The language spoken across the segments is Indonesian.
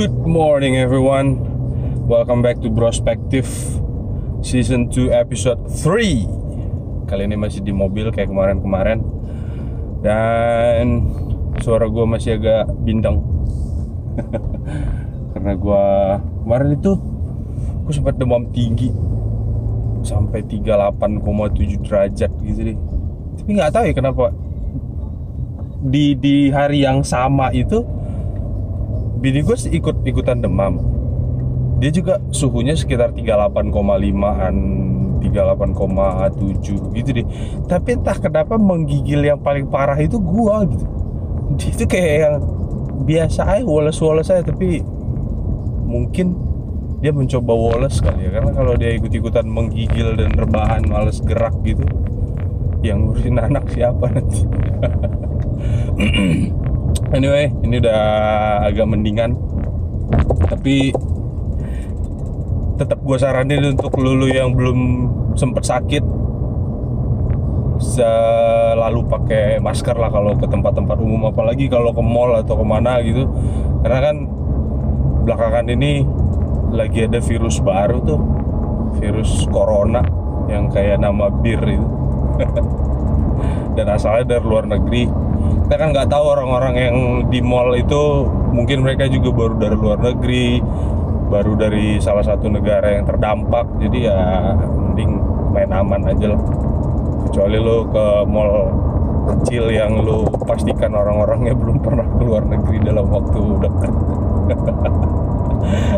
Good morning everyone. Welcome back to Prospective Season 2 episode 3 Kali ini masih di mobil kayak kemarin-kemarin. Dan suara gue masih agak bindeng. Karena gue kemarin itu Gue sempat demam tinggi. Sampai 38,7 derajat gitu deh. Tapi nggak tahu ya kenapa di di hari yang sama itu bini gue ikut ikutan demam. Dia juga suhunya sekitar 38,5an 38,7 gitu deh. Tapi entah kenapa menggigil yang paling parah itu gua gitu. Dia itu kayak yang biasa aja woles-woles aja tapi mungkin dia mencoba woles kali ya. Karena kalau dia ikut-ikutan menggigil dan rebahan males gerak gitu yang ngurusin anak siapa nanti anyway ini udah agak mendingan. Tapi tetap gue saranin untuk lulu yang belum sempet sakit selalu pakai masker lah kalau ke tempat-tempat umum apalagi kalau ke mall atau ke mana gitu. Karena kan belakangan ini lagi ada virus baru tuh virus corona yang kayak nama bir itu. Dan asalnya dari luar negeri kita kan nggak tahu orang-orang yang di mall itu mungkin mereka juga baru dari luar negeri baru dari salah satu negara yang terdampak. Jadi ya mending main aman aja lah. Kecuali lo ke mall kecil yang lo pastikan orang-orangnya belum pernah ke luar negeri dalam waktu dekat.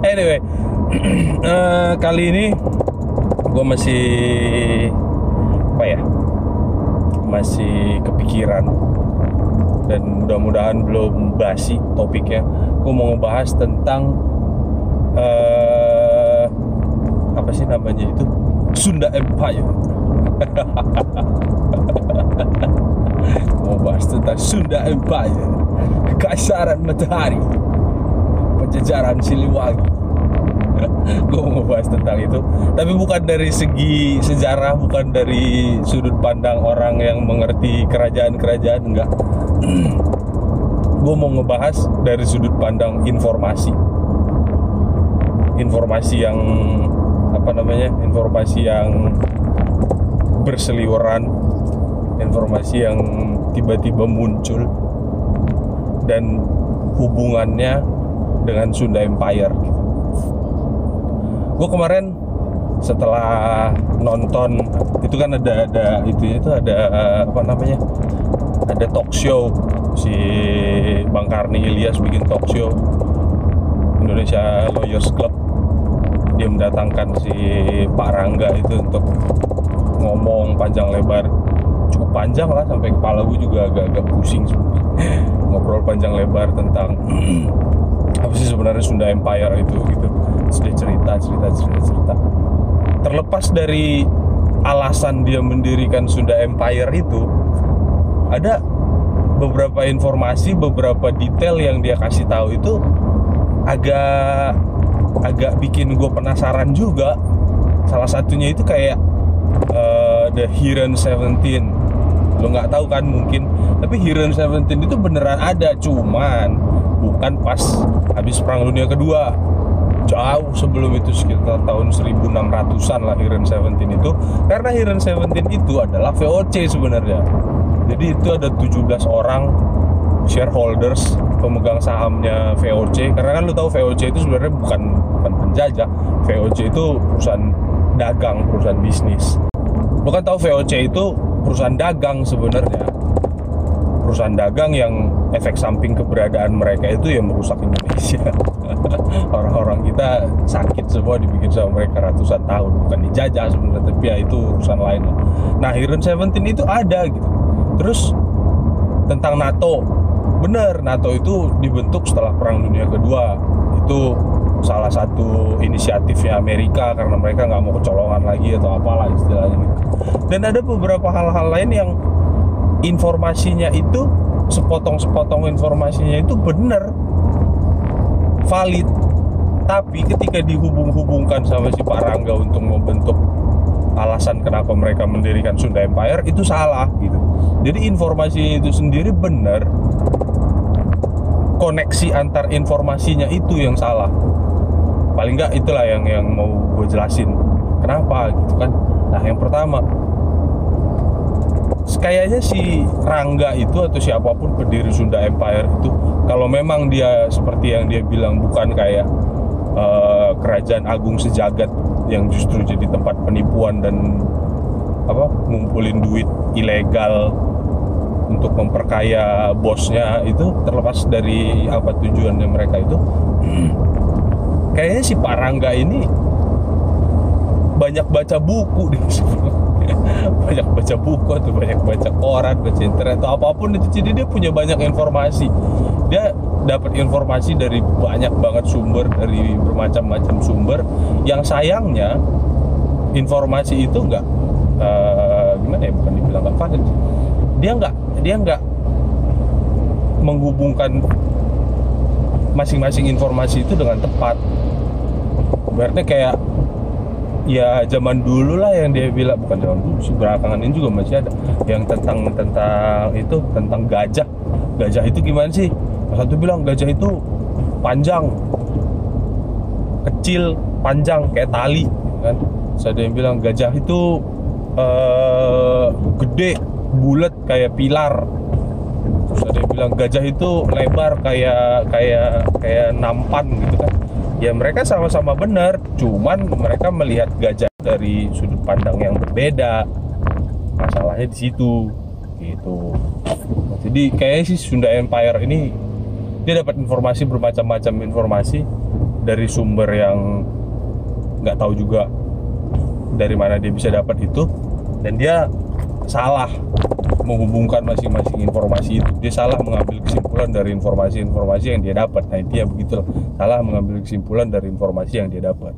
Anyway uh, kali ini gue masih apa ya masih kepikiran dan mudah-mudahan belum basi topiknya. Gue mau ngebahas tentang uh, apa sih namanya itu? Sunda Empire. Mau bahas tentang Sunda Empire. Kekaisaran matahari. Penjajaran Siliwangi gue mau bahas tentang itu. Tapi bukan dari segi sejarah bukan dari sudut pandang orang yang mengerti kerajaan-kerajaan enggak. Gue mau ngebahas dari sudut pandang informasi. Informasi yang apa namanya informasi yang berseliweran informasi yang tiba-tiba muncul dan hubungannya dengan Sunda Empire. gitu. Gue kemarin setelah nonton itu kan ada ada itu itu ada apa namanya ada talk show. Si Bang Karni Ilyas bikin talk show. Indonesia Lawyers Club. Dia mendatangkan si Pak Rangga itu untuk ngomong panjang lebar. Cukup panjang lah sampai kepala gue juga agak-agak pusing ngobrol panjang lebar tentang apa sih sebenarnya Sunda Empire itu gitu Dia cerita cerita cerita cerita. Terlepas dari alasan dia mendirikan Sunda Empire itu ada beberapa informasi beberapa detail yang dia kasih tahu itu agak agak bikin gue penasaran juga. Salah satunya itu kayak uh, The Hiren 17 lo nggak tahu kan mungkin tapi Hiren 17 itu beneran ada cuman bukan pas habis perang dunia kedua jauh sebelum itu sekitar tahun 1600-an lah Hiren 17 itu. Karena Hiren 17 itu adalah VOC sebenarnya. Jadi itu ada 17 orang shareholders pemegang sahamnya VOC karena kan lu tahu VOC itu sebenarnya bukan bukan penjajah. VOC itu perusahaan dagang perusahaan bisnis. Lu kan tahu VOC itu perusahaan dagang sebenarnya. Perusahaan dagang yang efek samping keberadaan mereka itu yang merusak Indonesia. Orang-orang kita sakit semua dibikin sama mereka ratusan tahun bukan dijajah sebenarnya tapi ya itu urusan lain. Nah Hiren 17 itu ada gitu. Terus tentang NATO. Bener NATO itu dibentuk setelah Perang Dunia Kedua. Itu salah satu inisiatifnya Amerika karena mereka nggak mau kecolongan lagi atau apalah istilahnya. Dan ada beberapa hal-hal lain yang informasinya itu sepotong-sepotong informasinya itu bener. Valid. Tapi ketika dihubung-hubungkan sama si Pak Rangga untuk membentuk alasan kenapa mereka mendirikan Sunda Empire itu salah gitu. Jadi informasinya itu sendiri benar koneksi antar informasinya itu yang salah. Paling nggak itulah yang yang mau gue jelasin. Kenapa gitu kan? Nah yang pertama kayaknya si Rangga itu atau siapa pun pendiri Sunda Empire itu kalau memang dia seperti yang dia bilang bukan kayak uh, kerajaan agung sejagat yang justru jadi tempat penipuan dan apa ngumpulin duit ilegal untuk memperkaya bosnya itu terlepas dari apa tujuannya mereka itu kayaknya si Pak Rangga ini banyak baca buku deh banyak baca buku atau banyak baca koran baca internet atau apa pun itu jadi dia punya banyak informasi. Dia dapat informasi dari banyak banget sumber dari bermacam-macam sumber. Yang sayangnya informasi itu enggak uh, gimana ya bukan dibilang nggak valid. Dia nggak dia nggak menghubungkan masing-masing informasi itu dengan tepat. Berarti kayak ya zaman dulu lah yang dia bilang bukan zaman dulu belakangan ini juga masih ada. Yang tentang tentang itu tentang gajah. Gajah itu gimana sih? Satu bilang gajah itu panjang. Kecil panjang kayak tali kan? Saya ada yang bilang gajah itu uh, gede bulat kayak pilar. Terus ada yang bilang gajah itu lebar kayak kayak kayak nampan gitu kan ya mereka sama-sama benar cuman mereka melihat gajah dari sudut pandang yang berbeda. Masalahnya di situ gitu. Jadi kayaknya sih Sunda Empire ini dia dapat informasi bermacam-macam informasi dari sumber yang nggak tahu juga dari mana dia bisa dapat itu. Dan dia salah menghubungkan masing-masing informasi itu dia salah mengambil kesimpulan dari informasi-informasi yang dia dapat. Nah itu ya begitu salah mengambil kesimpulan dari informasi yang dia dapat.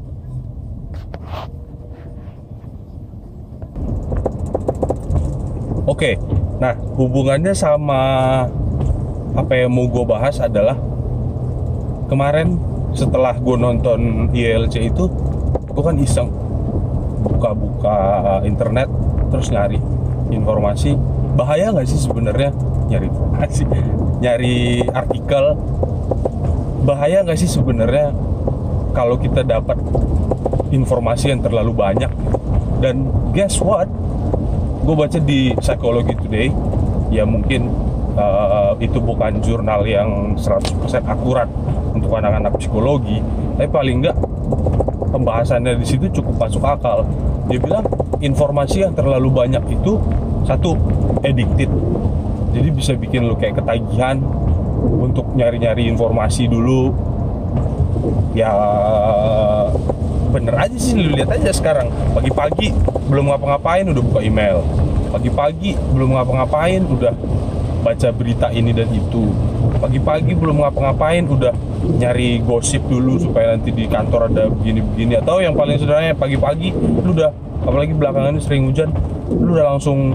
Oke nah hubungannya sama apa yang mau gue bahas adalah kemarin setelah gue nonton ILC itu gue kan iseng buka-buka internet terus nyari informasi bahaya nggak sih sebenarnya nyari informasi nyari artikel? Bahaya nggak sih sebenarnya kalau kita dapat informasi yang terlalu banyak? Dan guess what? Gue baca di Psychology Today ya mungkin uh, itu bukan jurnal yang 100% akurat untuk anak-anak psikologi tapi paling nggak pembahasannya di situ cukup masuk akal. Dia bilang informasi yang terlalu banyak itu satu addicted. Jadi bisa bikin lu kayak ketagihan untuk nyari-nyari informasi dulu. Ya bener aja sih lu lihat aja sekarang. Pagi-pagi belum ngapa-ngapain udah buka email. Pagi-pagi belum ngapa-ngapain udah baca berita ini dan itu. Pagi-pagi belum ngapa-ngapain udah nyari gosip dulu supaya nanti di kantor ada begini-begini. Atau yang paling sederhana pagi-pagi lu udah apalagi belakangan ini sering hujan lu udah langsung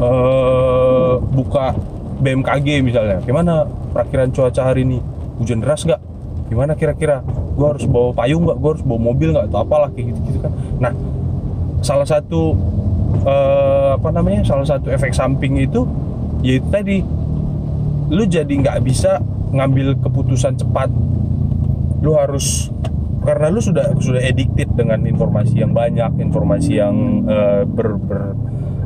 uh, buka BMKG misalnya. Gimana perakiran cuaca hari ini? Hujan deras nggak? Gimana kira-kira? Gue harus bawa payung nggak? Gue harus bawa mobil nggak? Atau apalah kayak gitu gitu kan. Nah salah satu uh, apa namanya salah satu efek samping itu yaitu tadi. Lu jadi nggak bisa ngambil keputusan cepat. Lu harus karena lu sudah sudah addicted dengan informasi yang banyak informasi yang uh, ber, ber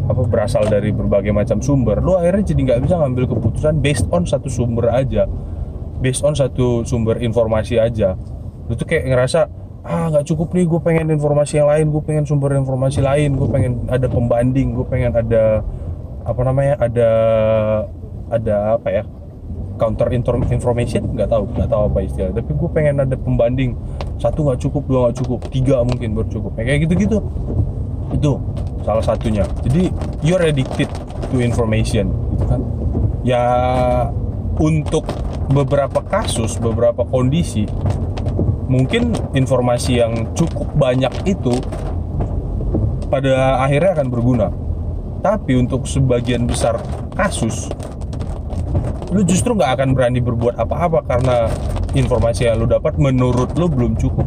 apa berasal dari berbagai macam sumber lu akhirnya jadi nggak bisa ngambil keputusan based on satu sumber aja. Based on satu sumber informasi aja. Lu tuh kayak ngerasa ah nggak cukup nih gue pengen informasi yang lain gue pengen sumber informasi lain gue pengen ada pembanding gue pengen ada apa namanya ada ada apa ya counter information nggak tahu nggak tahu apa istilah tapi gue pengen ada pembanding. Satu nggak cukup dua nggak cukup tiga mungkin baru cukup. Ya, kayak gitu gitu itu salah satunya. Jadi you're addicted to information gitu kan? Ya untuk beberapa kasus beberapa kondisi mungkin informasi yang cukup banyak itu pada akhirnya akan berguna. Tapi untuk sebagian besar kasus lu justru nggak akan berani berbuat apa-apa karena informasi yang lu dapat menurut lu belum cukup.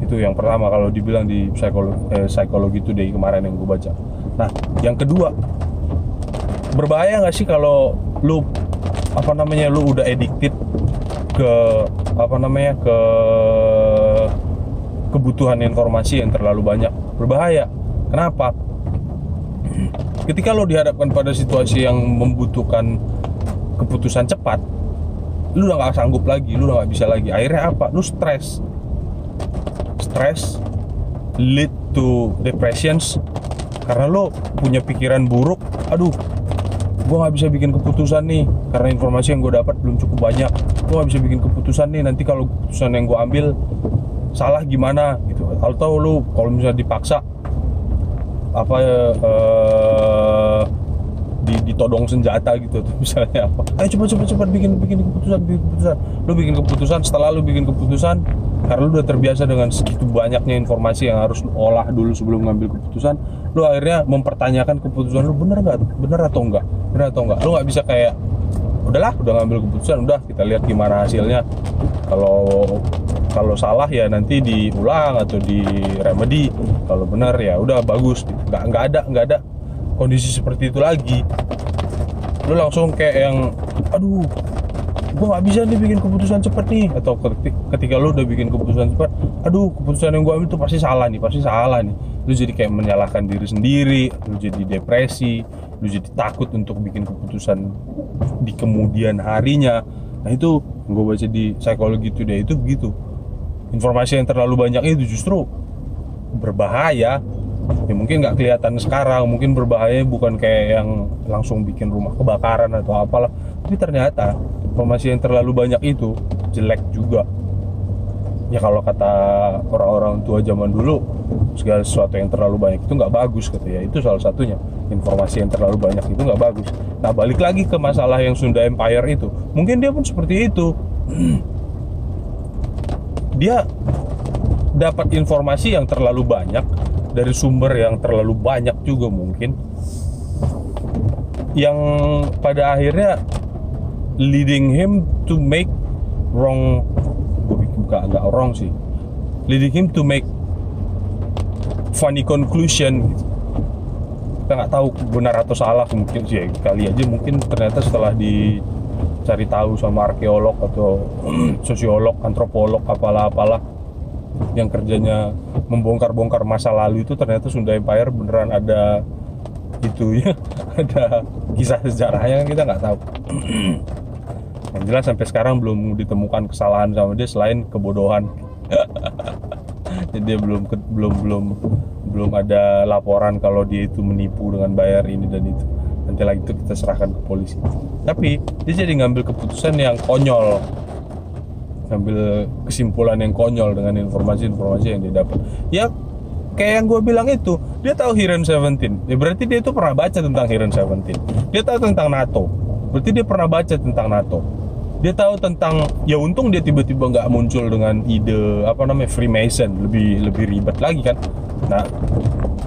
Itu yang pertama kalau dibilang di psikologi, eh, psikologi today kemarin yang gue baca. Nah yang kedua berbahaya nggak sih kalau lu apa namanya lu udah addicted ke apa namanya ke kebutuhan informasi yang terlalu banyak? Berbahaya. Kenapa? Ketika lo dihadapkan pada situasi yang membutuhkan keputusan cepat lu udah nggak sanggup lagi lu udah nggak bisa lagi. Akhirnya apa? Lu stres. Stres lead to depressions karena lo punya pikiran buruk. Aduh gue nggak bisa bikin keputusan nih karena informasi yang gue dapat belum cukup banyak. Gue nggak bisa bikin keputusan nih nanti kalau keputusan yang gue ambil salah gimana gitu. Atau lu kalau misalnya dipaksa apa di, ditodong senjata gitu tuh misalnya apa. Ayo cepat cepat cepat bikin bikin keputusan bikin keputusan. Lu bikin keputusan setelah lu bikin keputusan karena lu udah terbiasa dengan segitu banyaknya informasi yang harus lu olah dulu sebelum ngambil keputusan lu akhirnya mempertanyakan keputusan lu bener nggak? Bener atau enggak bener atau enggak lu nggak bisa kayak udahlah udah ngambil keputusan udah kita lihat gimana hasilnya. Kalau kalau salah ya nanti diulang atau di remedy kalau benar ya udah bagus. Nggak nggak ada nggak ada kondisi seperti itu lagi lu langsung kayak yang aduh gue nggak bisa nih bikin keputusan cepat nih. Atau ketika lu udah bikin keputusan cepat aduh keputusan yang gue ambil itu pasti salah nih pasti salah nih. Lu jadi kayak menyalahkan diri sendiri lu jadi depresi lu jadi takut untuk bikin keputusan di kemudian harinya. Nah itu gue baca di psikologi today itu begitu. Informasi yang terlalu banyak itu justru berbahaya ya mungkin nggak kelihatan sekarang mungkin berbahaya bukan kayak yang langsung bikin rumah kebakaran atau apalah. Tapi ternyata informasi yang terlalu banyak itu jelek juga. Ya kalau kata orang-orang tua zaman dulu segala sesuatu yang terlalu banyak itu nggak bagus gitu ya. Itu salah satunya. Informasi yang terlalu banyak itu nggak bagus. Nah balik lagi ke masalah yang Sunda Empire itu. Mungkin dia pun seperti itu. Dia dapat informasi yang terlalu banyak dari sumber yang terlalu banyak juga mungkin yang pada akhirnya leading him to make wrong buka agak wrong sih leading him to make funny conclusion gitu. kita nggak tahu benar atau salah mungkin sih ya, kali aja mungkin ternyata setelah dicari tahu sama arkeolog atau sosiolog antropolog apalah apalah yang kerjanya membongkar-bongkar masa lalu itu ternyata Sunda Empire beneran ada itu ya ada kisah sejarahnya kan kita nggak tahu. Yang jelas sampai sekarang belum ditemukan kesalahan sama dia selain kebodohan. Jadi dia belum belum belum belum ada laporan kalau dia itu menipu dengan bayar ini dan itu. Nanti lagi itu kita serahkan ke polisi. Tapi dia jadi ngambil keputusan yang konyol ngambil kesimpulan yang konyol dengan informasi-informasi yang dia dapat. Ya kayak yang gue bilang itu dia tahu Hiren Seventeen. Ya berarti dia itu pernah baca tentang Hiren Seventeen. Dia tahu tentang NATO. Berarti dia pernah baca tentang NATO. Dia tahu tentang ya untung dia tiba-tiba nggak muncul dengan ide apa namanya Freemason. Lebih lebih ribet lagi kan? Nah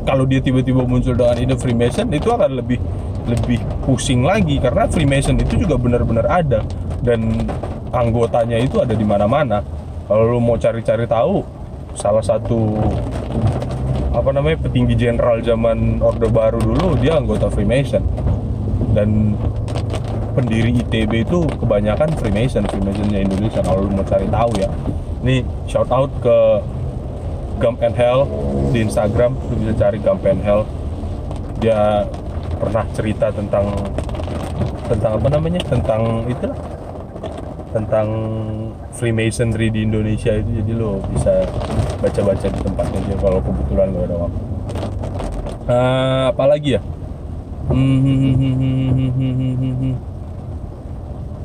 kalau dia tiba-tiba muncul dengan ide Freemason itu akan lebih lebih pusing lagi. Karena Freemason itu juga benar-benar ada. Dan anggotanya itu ada di mana-mana. Kalau lu mau cari-cari tahu salah satu apa namanya petinggi jenderal zaman Orde Baru dulu dia anggota Freemason. Dan pendiri ITB itu kebanyakan Freemason Freemasonnya Indonesia kalau lu mau cari tahu ya. Ini shout out ke Gump and Hell di Instagram lu bisa cari Gump and Hell. Dia pernah cerita tentang tentang apa namanya tentang itulah tentang Freemasonry di Indonesia itu jadi lo bisa baca-baca di tempatnya aja kalau kebetulan lo ada waktu. Uh, apa lagi ya? Hmm,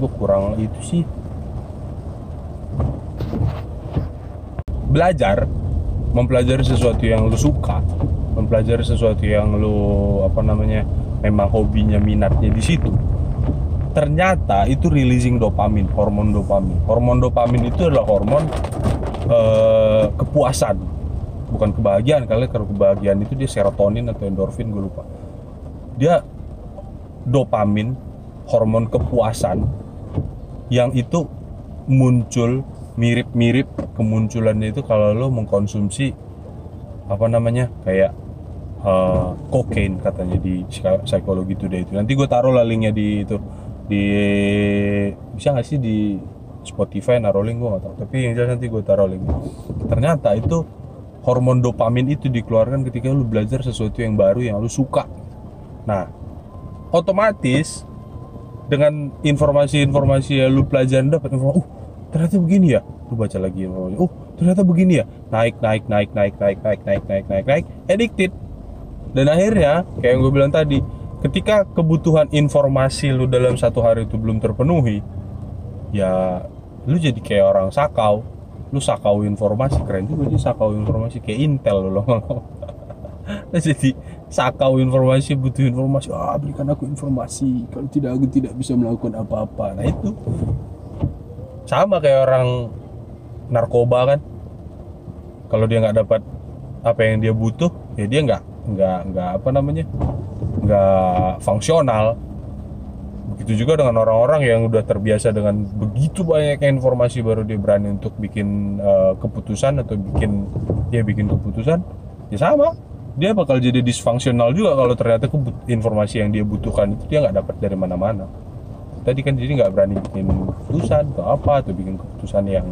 gue kurang itu sih. Belajar mempelajari sesuatu yang lo suka mempelajari sesuatu yang lo apa namanya memang hobinya minatnya di situ ternyata itu releasing dopamin, hormon dopamin. Hormon dopamin itu adalah hormon uh, kepuasan, bukan kebahagiaan. Kali kalau kebahagiaan itu dia serotonin atau endorfin, gue lupa. Dia dopamin, hormon kepuasan yang itu muncul mirip-mirip kemunculannya itu kalau lo mengkonsumsi apa namanya kayak uh, katanya di psikologi today itu nanti gue taruh lah linknya di itu di bisa nggak sih di Spotify naruh link gue nggak tahu tapi yang jelas nanti gue taruh link ternyata itu hormon dopamin itu dikeluarkan ketika lu belajar sesuatu yang baru yang lu suka nah otomatis dengan informasi-informasi yang lu pelajarin dapat informasi uh ternyata begini ya lu baca lagi informasi uh ternyata begini ya naik naik naik naik naik naik naik naik naik naik addicted dan akhirnya kayak yang gue bilang tadi ketika kebutuhan informasi lu dalam satu hari itu belum terpenuhi ya lu jadi kayak orang sakau. Lu sakau informasi keren juga sih sakau informasi kayak intel lu loh. Jadi sakau informasi butuh informasi ah berikan aku informasi. Kalau tidak aku tidak bisa melakukan apa-apa. Nah itu. Sama kayak orang narkoba kan. Kalau dia nggak dapat apa yang dia butuh ya dia nggak nggak nggak apa namanya nggak fungsional. Begitu juga dengan orang-orang yang udah terbiasa dengan begitu banyak informasi baru dia berani untuk bikin uh, keputusan atau bikin dia bikin keputusan ya sama. Dia bakal jadi disfungsional juga kalau ternyata informasi yang dia butuhkan itu dia nggak dapat dari mana-mana. Tadi kan jadi nggak berani bikin keputusan atau apa atau bikin keputusan yang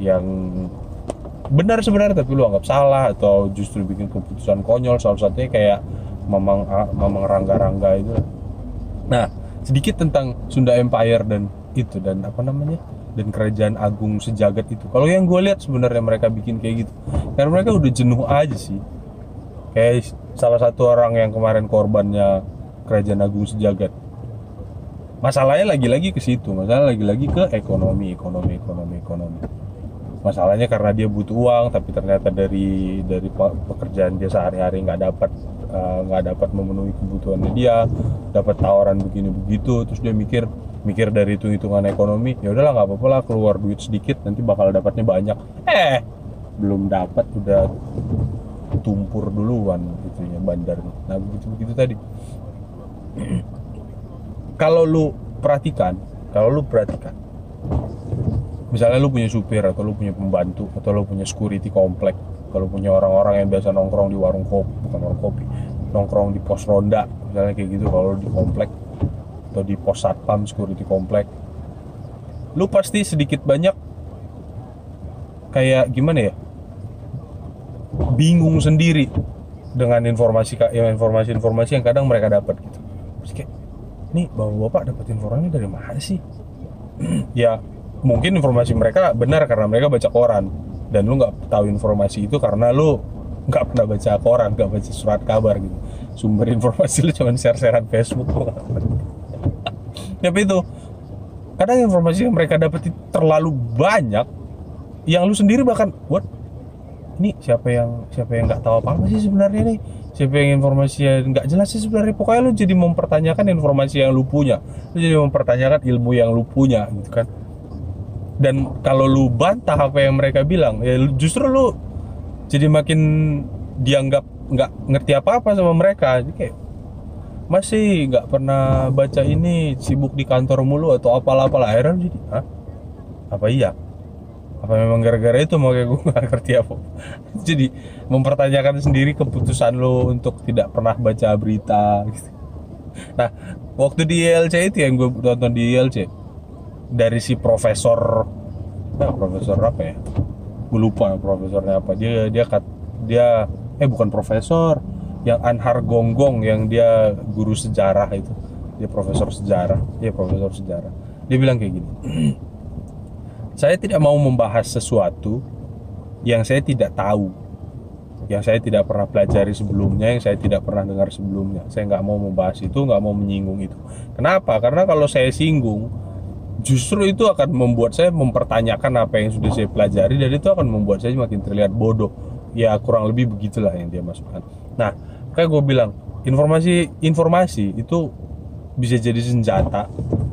yang benar sebenarnya tapi lu anggap salah atau justru bikin keputusan konyol. Salah satunya kayak mamang mamang rangga-rangga itu. Nah sedikit tentang Sunda Empire dan itu dan apa namanya? Dan kerajaan agung sejagat itu. Kalau yang gue lihat sebenarnya mereka bikin kayak gitu. Karena mereka udah jenuh aja sih. Kayak salah satu orang yang kemarin korbannya kerajaan agung sejagat. Masalahnya lagi-lagi ke situ. Masalah lagi-lagi ke ekonomi ekonomi ekonomi ekonomi. Masalahnya karena dia butuh uang tapi ternyata dari dari pekerjaan dia sehari-hari nggak dapat nggak uh, dapat memenuhi kebutuhannya dia dapat tawaran begini begitu terus dia mikir mikir dari hitung hitungan ekonomi ya udahlah nggak apa-apa lah keluar duit sedikit nanti bakal dapatnya banyak. Eh belum dapat udah tumpur duluan gitu ya bandar. Nah begitu begitu tadi. Kalau lu perhatikan kalau lu perhatikan misalnya lu punya supir atau lu punya pembantu atau lu punya security komplek kalau punya orang-orang yang biasa nongkrong di warung kopi bukan warung kopi nongkrong di pos ronda misalnya kayak gitu kalau di komplek atau di pos satpam security komplek. Lu pasti sedikit banyak kayak gimana ya? Bingung sendiri dengan informasi informasi-informasi yang kadang mereka dapat gitu. Terus kayak nih bapak-bapak dapat informasi dari mana sih? Ya mungkin informasi mereka benar karena mereka baca koran. Dan lu nggak tahu informasi itu karena lu nggak pernah baca koran nggak baca surat kabar gitu. Sumber informasi lu cuma share-sharean Facebook tapi itu kadang informasi yang mereka dapat terlalu banyak yang lu sendiri bahkan what? Ini siapa yang siapa yang nggak tahu apa apa sih sebenarnya nih siapa yang informasi yang nggak jelas sih sebenarnya? Pokoknya lu jadi mempertanyakan informasi yang lu punya. Lu jadi mempertanyakan ilmu yang lu punya gitu kan. Dan kalau lu bantah apa yang mereka bilang ya justru lu jadi makin dianggap nggak ngerti apa-apa sama mereka jadi kayak masih nggak pernah baca ini sibuk di kantor mulu atau apalah-apalah akhirnya jadi Hah? apa iya apa memang gara-gara itu makanya gue gak ngerti apa jadi mempertanyakan sendiri keputusan lo untuk tidak pernah baca berita gitu. nah waktu di ILC itu yang gue tonton di ILC dari si profesor nah, profesor apa ya gue lupa profesornya apa. Dia dia kat, dia eh bukan profesor. Yang Anhar Gonggong yang dia guru sejarah itu. Dia profesor sejarah. Dia profesor sejarah. Dia bilang kayak gini. Saya tidak mau membahas sesuatu yang saya tidak tahu, yang saya tidak pernah pelajari sebelumnya, yang saya tidak pernah dengar sebelumnya. Saya nggak mau membahas itu, nggak mau menyinggung itu. Kenapa? Karena kalau saya singgung, justru itu akan membuat saya mempertanyakan apa yang sudah saya pelajari dan itu akan membuat saya makin terlihat bodoh. Ya kurang lebih begitulah yang dia masukkan. Nah, kayak gue bilang, informasi informasi itu bisa jadi senjata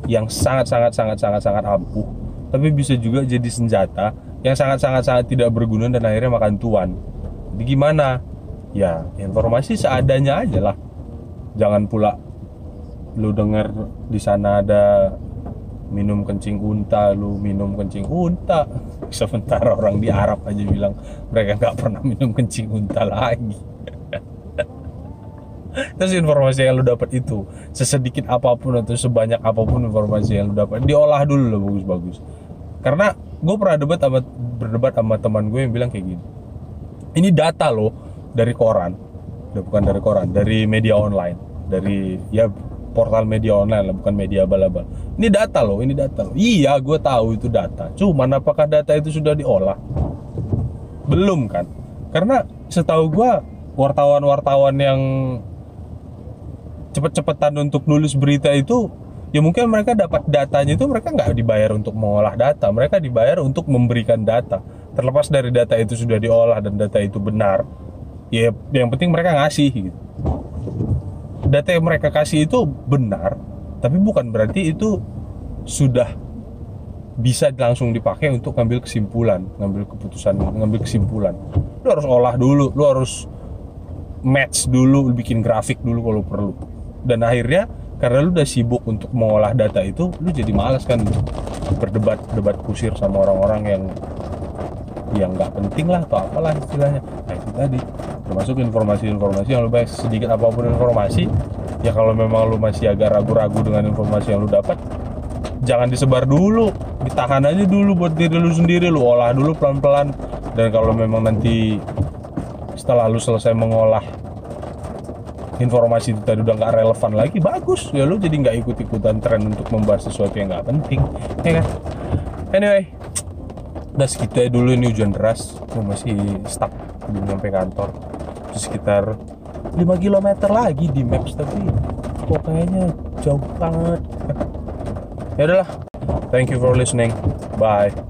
yang sangat sangat sangat sangat sangat ampuh tapi bisa juga jadi senjata yang sangat-sangat sangat tidak berguna dan akhirnya makan tuan. Jadi gimana? Ya, informasi seadanya aja lah. Jangan pula lu dengar di sana ada minum kencing unta, lu minum kencing unta. Sementara orang di Arab aja bilang mereka nggak pernah minum kencing unta lagi. Terus informasi yang lu dapat itu sesedikit apa pun atau sebanyak apa pun informasi yang lu dapat diolah dulu loh bagus-bagus karena gue pernah debat sama berdebat sama teman gue yang bilang kayak gini ini data loh dari koran bukan dari koran dari media online dari ya portal media online lah bukan media abal-abal ini data loh ini data loh. Iya gue tahu itu data. Cuman apakah data itu sudah diolah? Belum kan? Karena setahu gue wartawan-wartawan yang cepet-cepetan untuk nulis berita itu ya mungkin mereka dapat datanya itu mereka nggak dibayar untuk mengolah data. Mereka dibayar untuk memberikan data. Terlepas dari data itu sudah diolah dan data itu benar ya yang penting mereka ngasih gitu data yang mereka kasih itu benar tapi bukan berarti itu sudah bisa langsung dipakai untuk ngambil kesimpulan, ngambil keputusan, ngambil kesimpulan. Lu harus olah dulu, lu harus match dulu, lu bikin grafik dulu kalau perlu. Dan akhirnya karena lu udah sibuk untuk mengolah data itu, lu jadi malas kan berdebat, debat kusir sama orang-orang yang yang nggak penting lah atau apalah istilahnya. Nah itu tadi termasuk informasi-informasi yang lu baik sedikit apa pun informasi ya kalau memang lu masih agak ragu-ragu dengan informasi yang lu dapat jangan disebar dulu. Ditahan aja dulu buat diri lu sendiri lu olah dulu pelan-pelan. Dan kalau memang nanti setelah lu selesai mengolah informasi itu tadi udah nggak relevan lagi bagus. Ya lu jadi nggak ikut-ikutan tren untuk membahas sesuatu yang nggak penting ya kan? Anyway udah segitu ya dulu ini hujan deras. Gue masih stuck belum nyampe kantor sekitar 5 km lagi di maps tapi kok kayaknya jauh banget. Ya udahlah. Thank you for listening. Bye